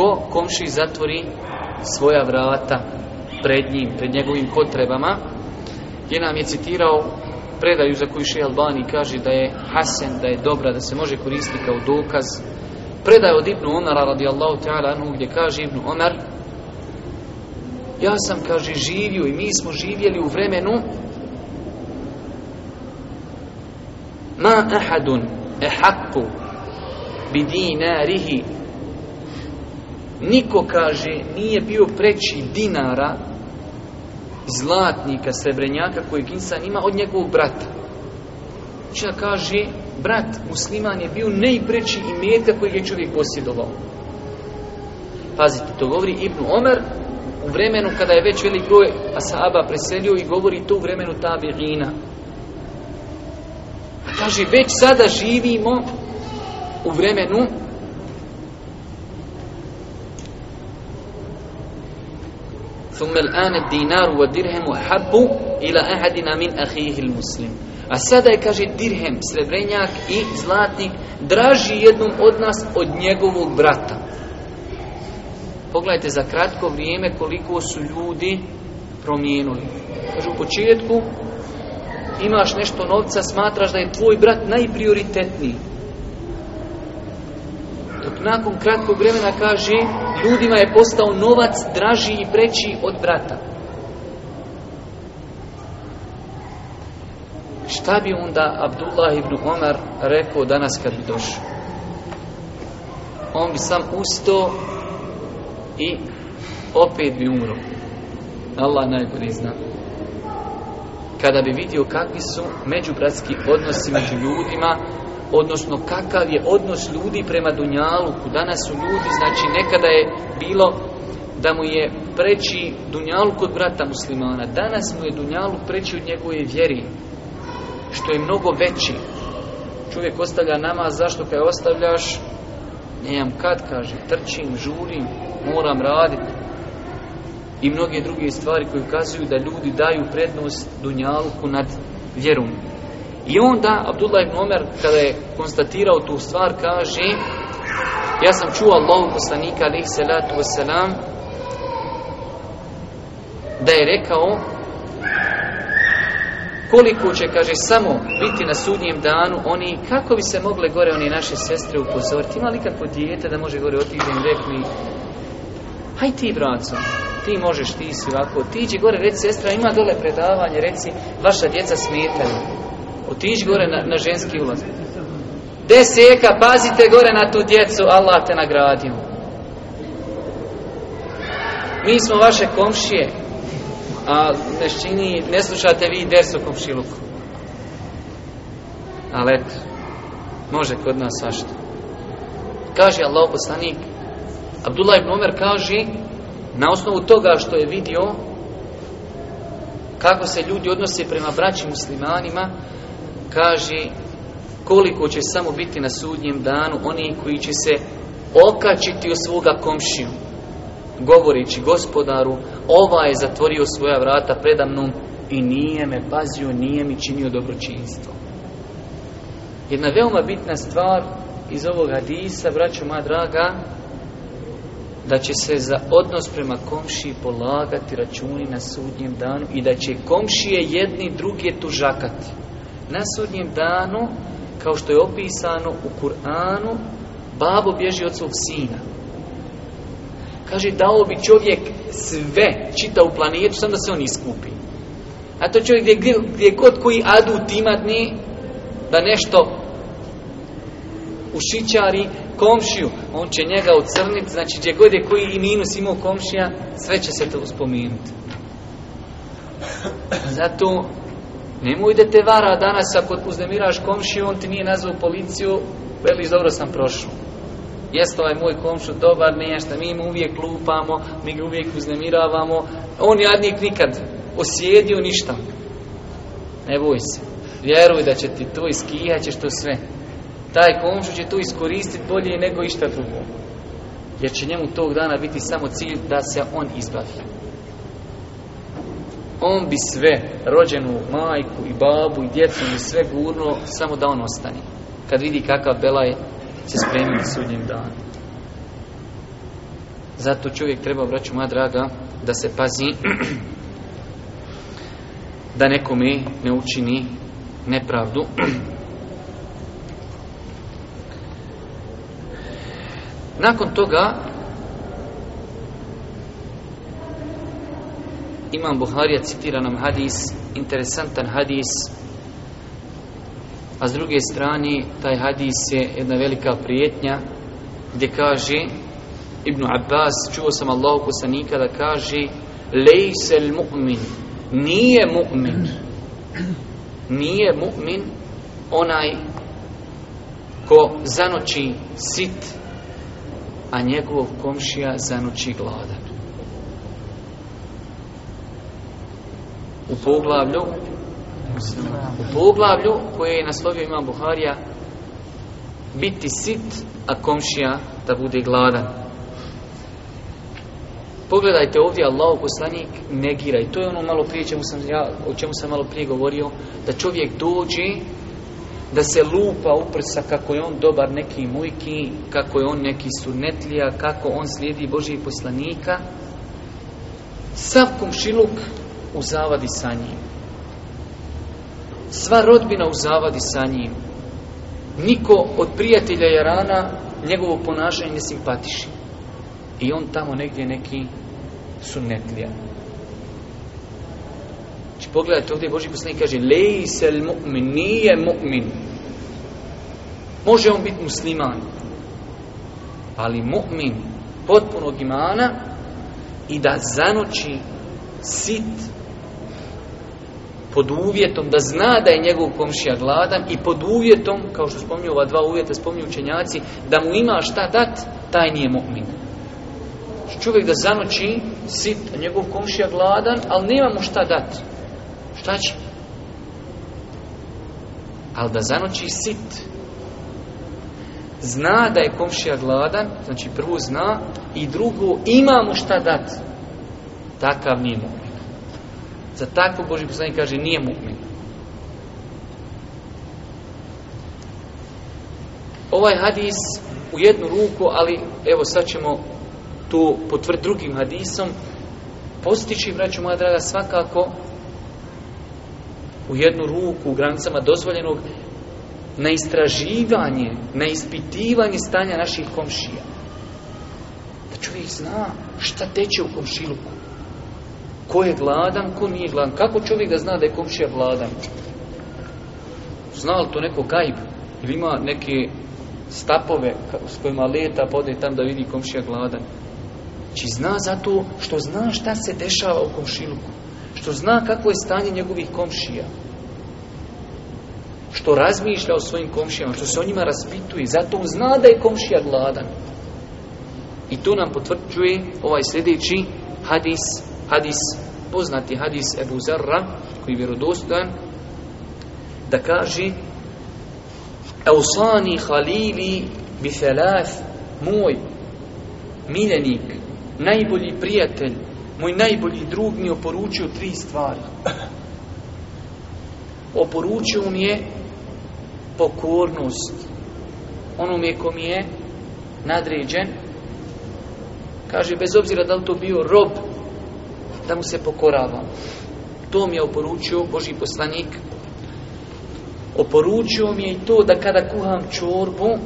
ko komši zatvori svoja vrata pred njim, pred njegovim potrebama, je nam je citirao predaju za koju še Albani kaže da je hasen, da je dobra, da se može koristiti kao dokaz. Predaj od Ibnu Omara radijallahu ta'ala anhu gdje kaže Ibnu Omar ja sam, kaže, živio i mi smo živjeli u vremenu ma ahadun ehaku bi Niko, kaže, nije bio preći dinara zlatnika, srebrenjaka kojeg insan ima od njegovog brata. Čija kaže, brat musliman je bio najpreći imeta kojeg je čovjek posjedovao. Pazite, to govori Ibnu Omer u vremenu kada je već velik broj Asaba preselio i govori to u vremenu Tabirina. Kaže, već sada živimo u vremenu ثم الدينار والدرهم A sada je, kaže, dirhem, srebrenjak i zlatnik draži jednom od nas od njegovog brata. Pogledajte za kratko vrijeme koliko su ljudi promijenili. Kaže, u početku imaš nešto novca, smatraš da je tvoj brat najprioritetniji nakon kratkog vremena kaže ljudima je postao novac draži i preći od brata. Šta bi onda Abdullah ibn Omar rekao danas kad bi došao? On bi sam ustao i opet bi umro. Allah najbolje zna. Kada bi vidio kakvi su međubratski odnosi među ljudima, odnosno kakav je odnos ljudi prema Dunjaluku. Danas su ljudi, znači nekada je bilo da mu je preći Dunjaluk od brata muslimana. Danas mu je Dunjaluk preći od njegove vjeri, što je mnogo veći. Čovjek ostavlja nama zašto kaj ostavljaš? Nemam kad, kaže, trčim, žurim, moram raditi. I mnoge druge stvari koje ukazuju da ljudi daju prednost Dunjaluku nad vjerom. I onda Abdullah ibn Omer kada je konstatirao tu stvar kaže ja sam čuo Allahu poslanika tu salatu wasalam da je rekao koliko će, kaže, samo biti na sudnjem danu oni, kako bi se mogle gore oni naše sestre upozoriti, ima li kako dijete da može gore otići i rekli haj ti braco, ti možeš, ti si ovako, ti gore, reci sestra, ima dole predavanje, reci, vaša djeca smetaju. Otiđi gore na, na ženski ulaz. Deseka, pazite gore na tu djecu, Allah te nagradio. Mi smo vaše komšije, a čini ne slušate vi dersu komšiluku. Ali eto, može kod nas svašta. Kaže Allah poslanik, Abdullah ibn Umar kaže, na osnovu toga što je vidio, kako se ljudi odnose prema braći muslimanima, kaže koliko će samo biti na sudnjem danu oni koji će se okačiti u svoga komšiju govoreći gospodaru ova je zatvorio svoja vrata predamnom i nije me pazio, nije mi činio dobročinstvo. Jedna veoma bitna stvar iz ovog hadisa, braćo moja draga, da će se za odnos prema komšiji polagati računi na sudnjem danu i da će komšije jedni drugi tužakati na sudnjem danu, kao što je opisano u Kur'anu, babo bježi od svog sina. Kaže, dao bi čovjek sve, čita u planetu, samo da se on iskupi. A to čovjek gdje, gdje god koji adut imatni, da nešto ušičari komšiju, on će njega ucrniti, znači gdje god je koji minus imao komšija, sve će se to uspominuti. Zato Nemoj da te vara danas ako uznemiraš komšiju, on ti nije nazvao policiju, veli dobro sam prošao. Jeste ovaj moj komšu dobar, nešto, mi mu uvijek lupamo, mi ga uvijek uznemiravamo. On jadnik nikad osjedio ništa. Ne boj se. Vjeruj da će ti to iskijat ćeš to sve. Taj komšu će to iskoristiti bolje nego išta drugo. Jer će njemu tog dana biti samo cilj da se on izbavi on bi sve, rođenu majku i babu i djecu i sve gurno, samo da on ostane. Kad vidi kakav belaj se spremi na sudnjem danu. Zato čovjek treba, braću moja draga, da se pazi da nekome ne učini nepravdu. Nakon toga Imam Buharija citira nam hadis, interesantan hadis, a s druge strane taj hadis je jedna velika prijetnja gdje kaže Ibn Abbas, čuo sam Allahu poslanika da kaže Lejsel mu'min, nije mu'min, nije mu'min onaj ko zanoći sit, a njegov komšija zanoći gladan. u poglavlju u poglavlju koje je naslovio Imam Buharija biti sit, a komšija da bude gladan. Pogledajte ovdje Allah poslanik negira i to je ono malo prije sam ja, o čemu sam malo prije govorio da čovjek dođe da se lupa u prsa kako je on dobar neki mujki, kako je on neki sunetlija, kako on slijedi Božih poslanika. Sav komšiluk u zavadi sa njim. Sva rodbina u zavadi sa njim. Niko od prijatelja Jarana njegovo ponašanje ne simpatiši. I on tamo negdje neki su netlija. Znači pogledajte ovdje Boži poslanik kaže sel mu'min, nije mu'min. Može on biti musliman. Ali mu'min potpunog imana i da zanoći sit pod uvjetom da zna da je njegov komšija gladan i pod uvjetom, kao što spominju ova dva uvjeta, spominju učenjaci, da mu ima šta dat, taj nije mu'min. Čovjek da zanoči sit, njegov komšija gladan, ali nema mu šta dat. Šta će? Ali da zanoči sit, zna da je komšija gladan, znači prvo zna, i drugo ima mu šta dat. Takav nije za tako, Boži poslanik kaže nije mu'min. Ovaj hadis u jednu ruku, ali evo sad ćemo tu potvrditi drugim hadisom, postići, braću moja draga, svakako u jednu ruku u granicama dozvoljenog na istraživanje, na ispitivanje stanja naših komšija. Da čovjek zna šta teče u komšiluku. Ko je gladan, ko nije gladan. Kako čovjek da zna da je komšija gladan? Zna li to neko gajb? Ili ima neke stapove s kojima leta pode pa tam da vidi komšija gladan? Či znači, zna zato što zna šta se dešava u komšiluku. Što zna kako je stanje njegovih komšija. Što razmišlja o svojim komšijama, što se o njima raspituje. Zato zna da je komšija gladan. I to nam potvrđuje ovaj sljedeći hadis hadis, poznati hadis Ebu Zarra, koji je vjerodostan, da kaže Eusani halili bi moj miljenik, najbolji prijatelj, moj najbolji drug mi oporučio tri stvari. Oporučio mi je pokornost ono kom je nadređen. Kaže, bez obzira da li to bio rob da mu se pokorava. To mi je oporučio Boži poslanik. Oporučio mi je i to da kada kuham čorbu,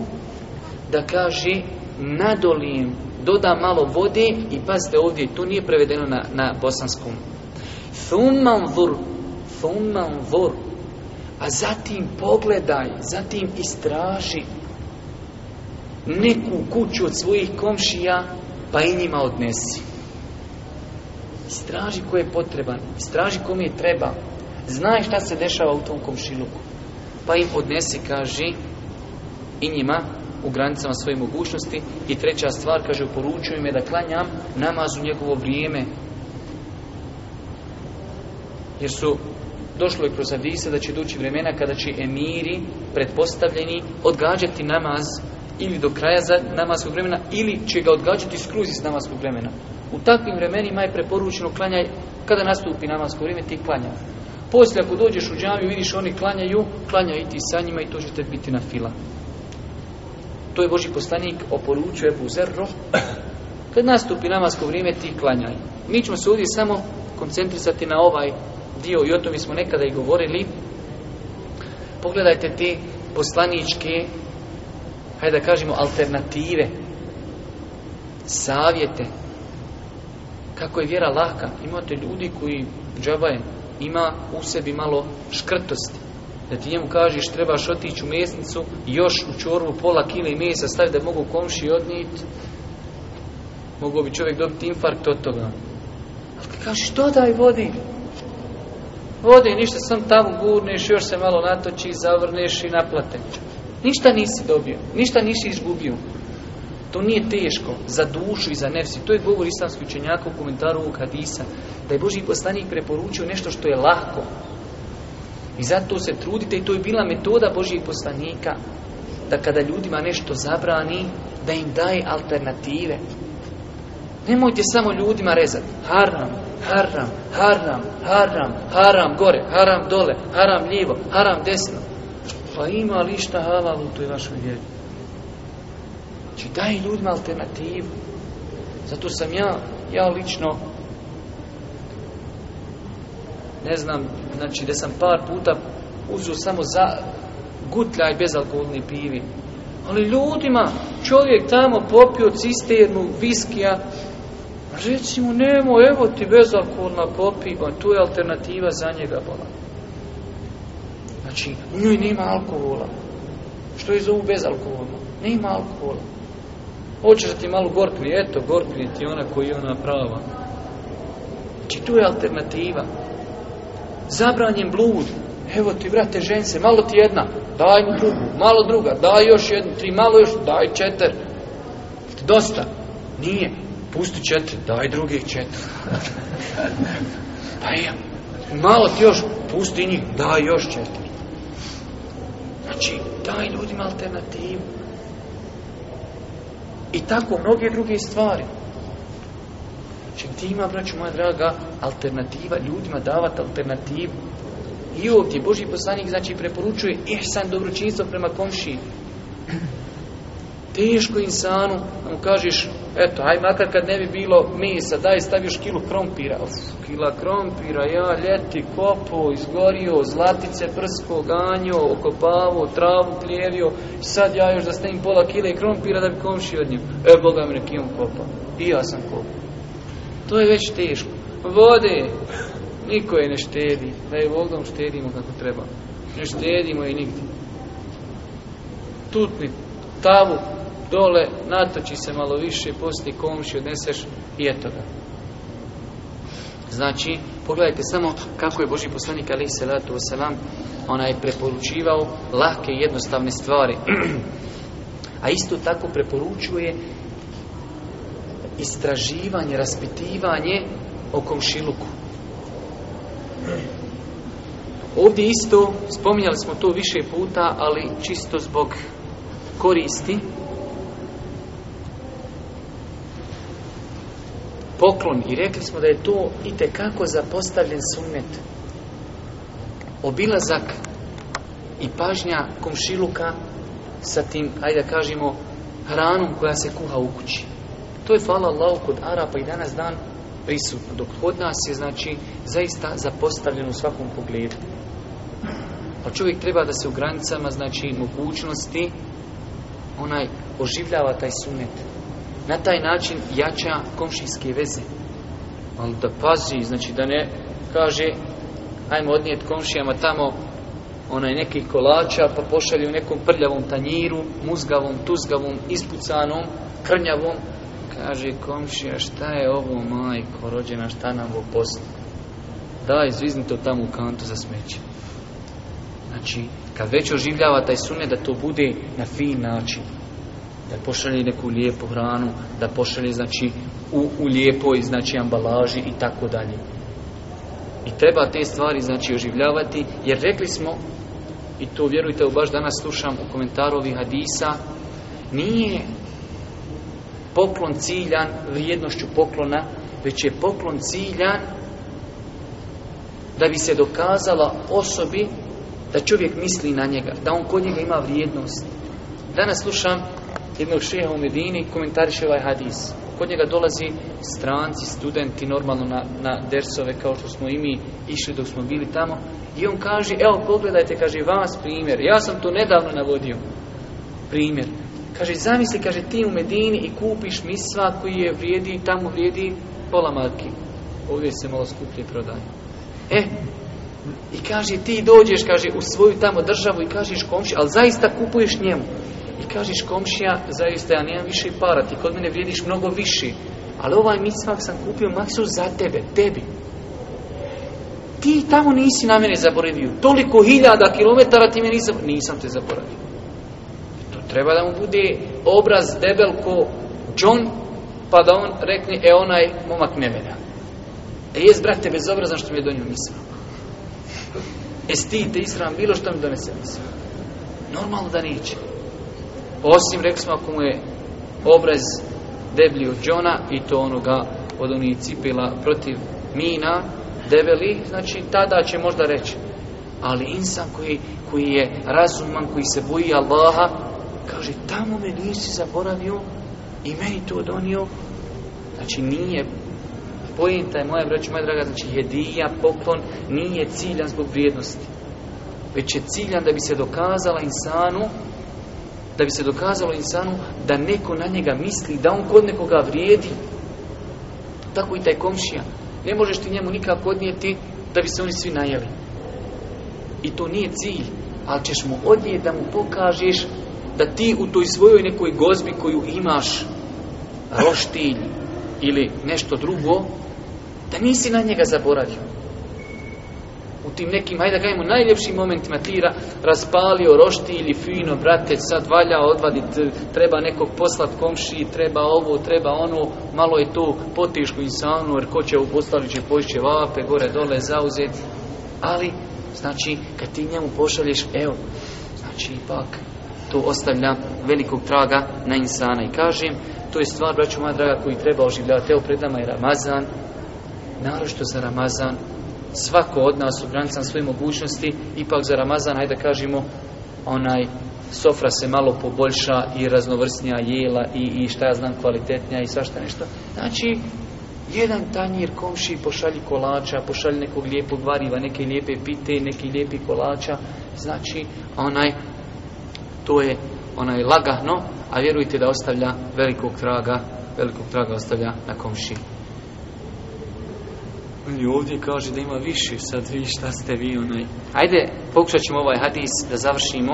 da kaže nadolim, doda malo vode i pazite ovdje, to nije prevedeno na, na bosanskom. Thumman vur, a zatim pogledaj, zatim istraži neku kuću od svojih komšija, pa i njima odnesi straži ko je potreban, straži kom je treba. Znaj šta se dešava u tom komšiluku. Pa im odnesi, kaži, i njima u granicama svoje mogućnosti. I treća stvar, kaže, uporučuju me da klanjam namaz u njegovo vrijeme. Jer su došlo je kroz Adisa da će doći vremena kada će emiri, pretpostavljeni, odgađati namaz ili do kraja za vremena ili će ga odgađati skruzi iz namaskog vremena. U takvim vremenima je preporučeno klanjaj, kada nastupi namasko vrijeme, ti klanja. Poslije ako dođeš u džamiju, vidiš oni klanjaju, klanjaj i ti sa njima i to te biti na fila. To je Boži poslanik oporučuje buzerro Kad nastupi namasko vrijeme, ti klanjaj. Mi ćemo se ovdje samo koncentrisati na ovaj dio i o tome smo nekada i govorili. Pogledajte te poslaničke, hajde da kažemo, alternative, savjete, kako je vjera laka. Imate ljudi koji džabajem ima u sebi malo škrtosti. Da ti njemu kažeš trebaš otići u mesnicu još u čorvu pola kile mesa stavi da mogu komši odnijeti. Mogao bi čovjek dobiti infarkt od toga. Ali ti kažeš to daj vodi. Vodi, ništa sam tamo gurneš, još se malo natoči, zavrneš i naplate. Ništa nisi dobio, ništa nisi izgubio. To nije teško za dušu i za nefsi. To je govor islamski učenjaka u komentaru ovog hadisa. Da je Boži poslanik preporučio nešto što je lako. I zato se trudite i to je bila metoda Božijeg poslanika da kada ljudima nešto zabrani, da im daje alternative. Nemojte samo ljudima rezati. Haram, haram, haram, haram, haram gore, haram dole, haram lijevo, haram desno. Pa ima lišta halal u toj vašoj vjeri. Znači daj ljudima alternativu. Zato sam ja, ja lično ne znam, znači da sam par puta uzeo samo za gutljaj bezalkoholni pivi. Ali ljudima, čovjek tamo popio cisternu viskija, reci mu nemo, evo ti bezalkoholna popiva, tu je alternativa za njega bola. Znači, u njoj nema alkohola. Što je zovu bezalkoholno? Nema alkohola. Hoćeš da ti malo gorkni, eto, gorkni ti ona koji je ona prava. Znači, tu je alternativa. Zabranjen blud. Evo ti, vrate žence, malo ti jedna, daj mu drugu, malo druga, daj još jednu, tri, malo još, daj četiri. Dosta. Nije. Pusti četiri, daj drugih četiri. Pa ja, malo ti još, pusti njih, daj još četiri. Znači, daj ljudima alternativu. I tako mnoge druge stvari. Znači ti ima, braću moja draga, alternativa, ljudima davati alternativu. I ovdje Boži poslanik znači preporučuje ihsan dobročinstvo prema komšini. Teško insanu, mu kažeš Eto, aj makar kad ne bi bilo misa, daj stavi još kilu krompira. Kila krompira, ja ljeti kopo, izgorio, zlatice prsko, ganjo, okopavo, travu plijevio, sad ja još da stavim pola kile i krompira da bi komši od njim. E, Boga mi neki on kopa. I ja sam kopo. To je već teško. Vode, niko je ne štedi. Da je Bogom štedimo kako treba. Ne štedimo i nigdje. Tutni, tavu, dole, natoči se malo više, posti komši, odneseš i eto ga. Znači, pogledajte samo kako je Boži poslanik Ali Salatu Vesalam onaj preporučivao lake i jednostavne stvari. A isto tako preporučuje istraživanje, raspitivanje o komšiluku. Ovdje isto, spominjali smo to više puta, ali čisto zbog koristi poklon i rekli smo da je to itekako zapostavljen sunnet. Obilazak i pažnja komšiluka sa tim, ajde da kažemo, hranom koja se kuha u kući. To je, hvala Allahu, kod Arapa i danas dan prisutno, dok kod nas je, znači, zaista zapostavljen u svakom pogledu. Pa čovjek treba da se u granicama, znači, mogućnosti, onaj oživljava taj sunet na taj način jača komšijske veze. On da pazi, znači da ne kaže ajmo odnijet komšijama tamo onaj neki kolača pa pošalju nekom prljavom tanjiru, muzgavom, tuzgavom, ispucanom, krnjavom. Kaže komšija šta je ovo majko rođena, šta nam ovo posla? Da, zvizni to tamo u kantu za smeće. Znači, kad već oživljava taj sunet da to bude na fin način da pošalje neku lijepu hranu, da pošalje znači u, lijepoj znači ambalaži i tako dalje. I treba te stvari znači oživljavati jer rekli smo i to vjerujte baš danas slušam u komentaru ovih hadisa nije poklon ciljan vrijednošću poklona već je poklon ciljan da bi se dokazala osobi da čovjek misli na njega, da on kod njega ima vrijednost. Danas slušam jednog šeha u Medini komentariše ovaj hadis. Kod njega dolazi stranci, studenti, normalno na, na dersove kao što smo i mi išli dok smo bili tamo. I on kaže, evo pogledajte, kaže vas primjer. Ja sam to nedavno navodio. Primjer. Kaže, zamisli, kaže ti u Medini i kupiš misva koji je vrijedi, tamo vrijedi pola marki. Ovdje se malo skuplje prodaje. E, i kaže, ti dođeš, kaže, u svoju tamo državu i kažeš komši, ali zaista kupuješ njemu i kažeš komšija, zaista ja nemam više para, ti kod mene vrijediš mnogo više, ali ovaj mitzvah sam kupio maksu za tebe, tebi. Ti tamo nisi na mene zaboravio, toliko hiljada kilometara ti me nisam, nisam te zaboravio. To treba da mu bude obraz debel ko John, pa da on rekne, e onaj momak mene. E jes, brate, bezobrazan što mi je donio mislao. E, ti te isram, bilo što mi donese mislak. Normalno da neće. Osim, rekli smo, ako mu je obraz deblji od džona i to onoga od onih cipila protiv mina, debeli, znači tada će možda reći. Ali insan koji, koji je razuman, koji se boji Allaha, kaže tamo me nisi zaboravio i meni to donio. Znači nije pojenta je moja braća, moja draga, znači jedija, poklon nije ciljan zbog vrijednosti. Već je ciljan da bi se dokazala insanu da bi se dokazalo insanu da neko na njega misli, da on kod nekoga vrijedi. Tako i taj komšija. Ne možeš ti njemu nikako odnijeti da bi se oni svi najeli. I to nije cilj, ali ćeš mu odnijeti da mu pokažeš da ti u toj svojoj nekoj gozbi koju imaš roštilj ili nešto drugo, da nisi na njega zaboravio tim nekim, hajde da u najljepšim momentima tira, raspalio ili fino, brate, sad valja odvadit, treba nekog poslat komši, treba ovo, treba ono, malo je to potišku insanu, jer ko će u će će vape, gore, dole, zauzeti. Ali, znači, kad ti njemu pošalješ, evo, znači, ipak, to ostavlja velikog traga na insana. I kažem, to je stvar, braću moja draga, koji treba oživljati. Evo, pred nama je Ramazan, naročito za Ramazan, svako od nas u granicama svoje mogućnosti, ipak za Ramazan, ajde da kažemo, onaj sofra se malo poboljša i raznovrsnija jela i, i šta ja znam kvalitetnija i svašta nešto. Znači, jedan tanjir komši pošalji kolača, pošalji nekog lijepog variva, neke lijepe pite, neki lijepi kolača. Znači, onaj, to je onaj lagano, a vjerujte da ostavlja velikog traga, velikog traga ostavlja na komši. On ovdje kaže da ima više, sad vi šta ste vi onaj. Ajde, pokušat ćemo ovaj hadis da završimo.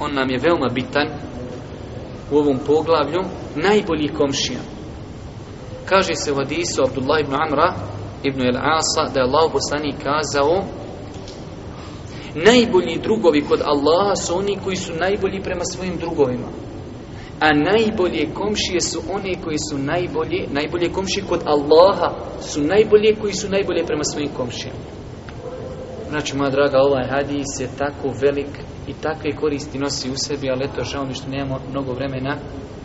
On nam je veoma bitan u ovom poglavlju. Najbolji komšija. Kaže se u hadisu Abdullah ibn Amra ibn al-Asa da je Allah poslani kazao Najbolji drugovi kod Allaha su oni koji su najbolji prema svojim drugovima. A najbolje komšije su one koji su najbolje, najbolje komšije kod Allaha su najbolje koji su najbolje prema svojim komšijama. Znači, moja draga, ovaj hadis je tako velik i takve koristi nosi u sebi, ali eto, žao mi što nemamo mnogo vremena,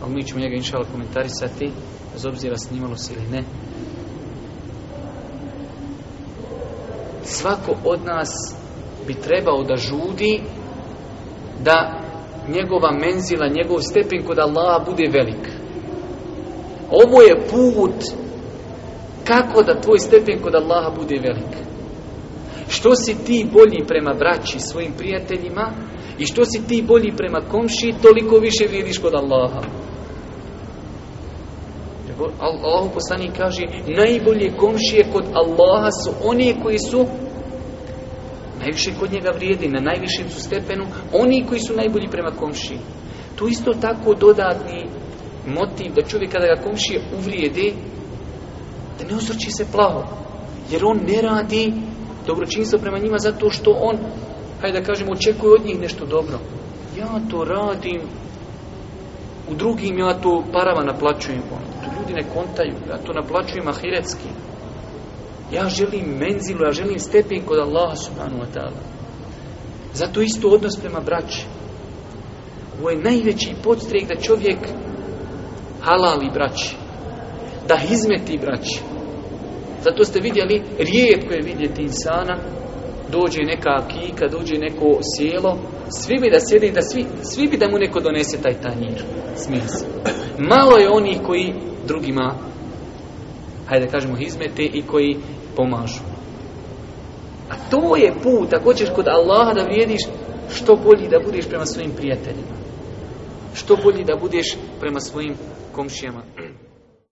ali mi ćemo njega inšala komentarisati, bez obzira snimalo se ili ne. Svako od nas bi trebao da žudi da njegova menzila, njegov stepen kod Allaha bude velik. Ovo je put kako da tvoj stepen kod Allaha bude velik. Što si ti bolji prema braći, svojim prijateljima i što si ti bolji prema komši, toliko više vidiš kod Allaha. Allah poslani kaže, najbolje komšije kod Allaha su oni koji su najviše kod njega vrijedi, na najvišem su stepenu oni koji su najbolji prema komši. To isto tako dodatni motiv da čovjek kada ga komšije uvrijede, da ne osrči se plaho. Jer on ne radi dobročinstvo prema njima zato što on, hajde da kažemo, očekuje od njih nešto dobro. Ja to radim, u drugim ja to parava naplaćujem. To ljudi ne kontaju, ja to naplaćujem ahiretski. Ja želim menzilu, ja želim stepen kod Allaha subhanahu wa ta'ala. Zato isto odnos prema braći. Ovo je najveći podstrijek da čovjek halali braći. Da izmeti braći. Zato ste vidjeli, rijetko je vidjeti insana, dođe neka akika, dođe neko sjelo, svi bi da sjedi, da svi, svi bi da mu neko donese taj tanjir. Smije Malo je onih koji drugima hajde da kažemo, izmete i koji pomažu. A to je put, ako hoćeš kod Allaha da vrijediš, što bolji da budeš prema svojim prijateljima. Što bolji da budeš prema svojim komšijama.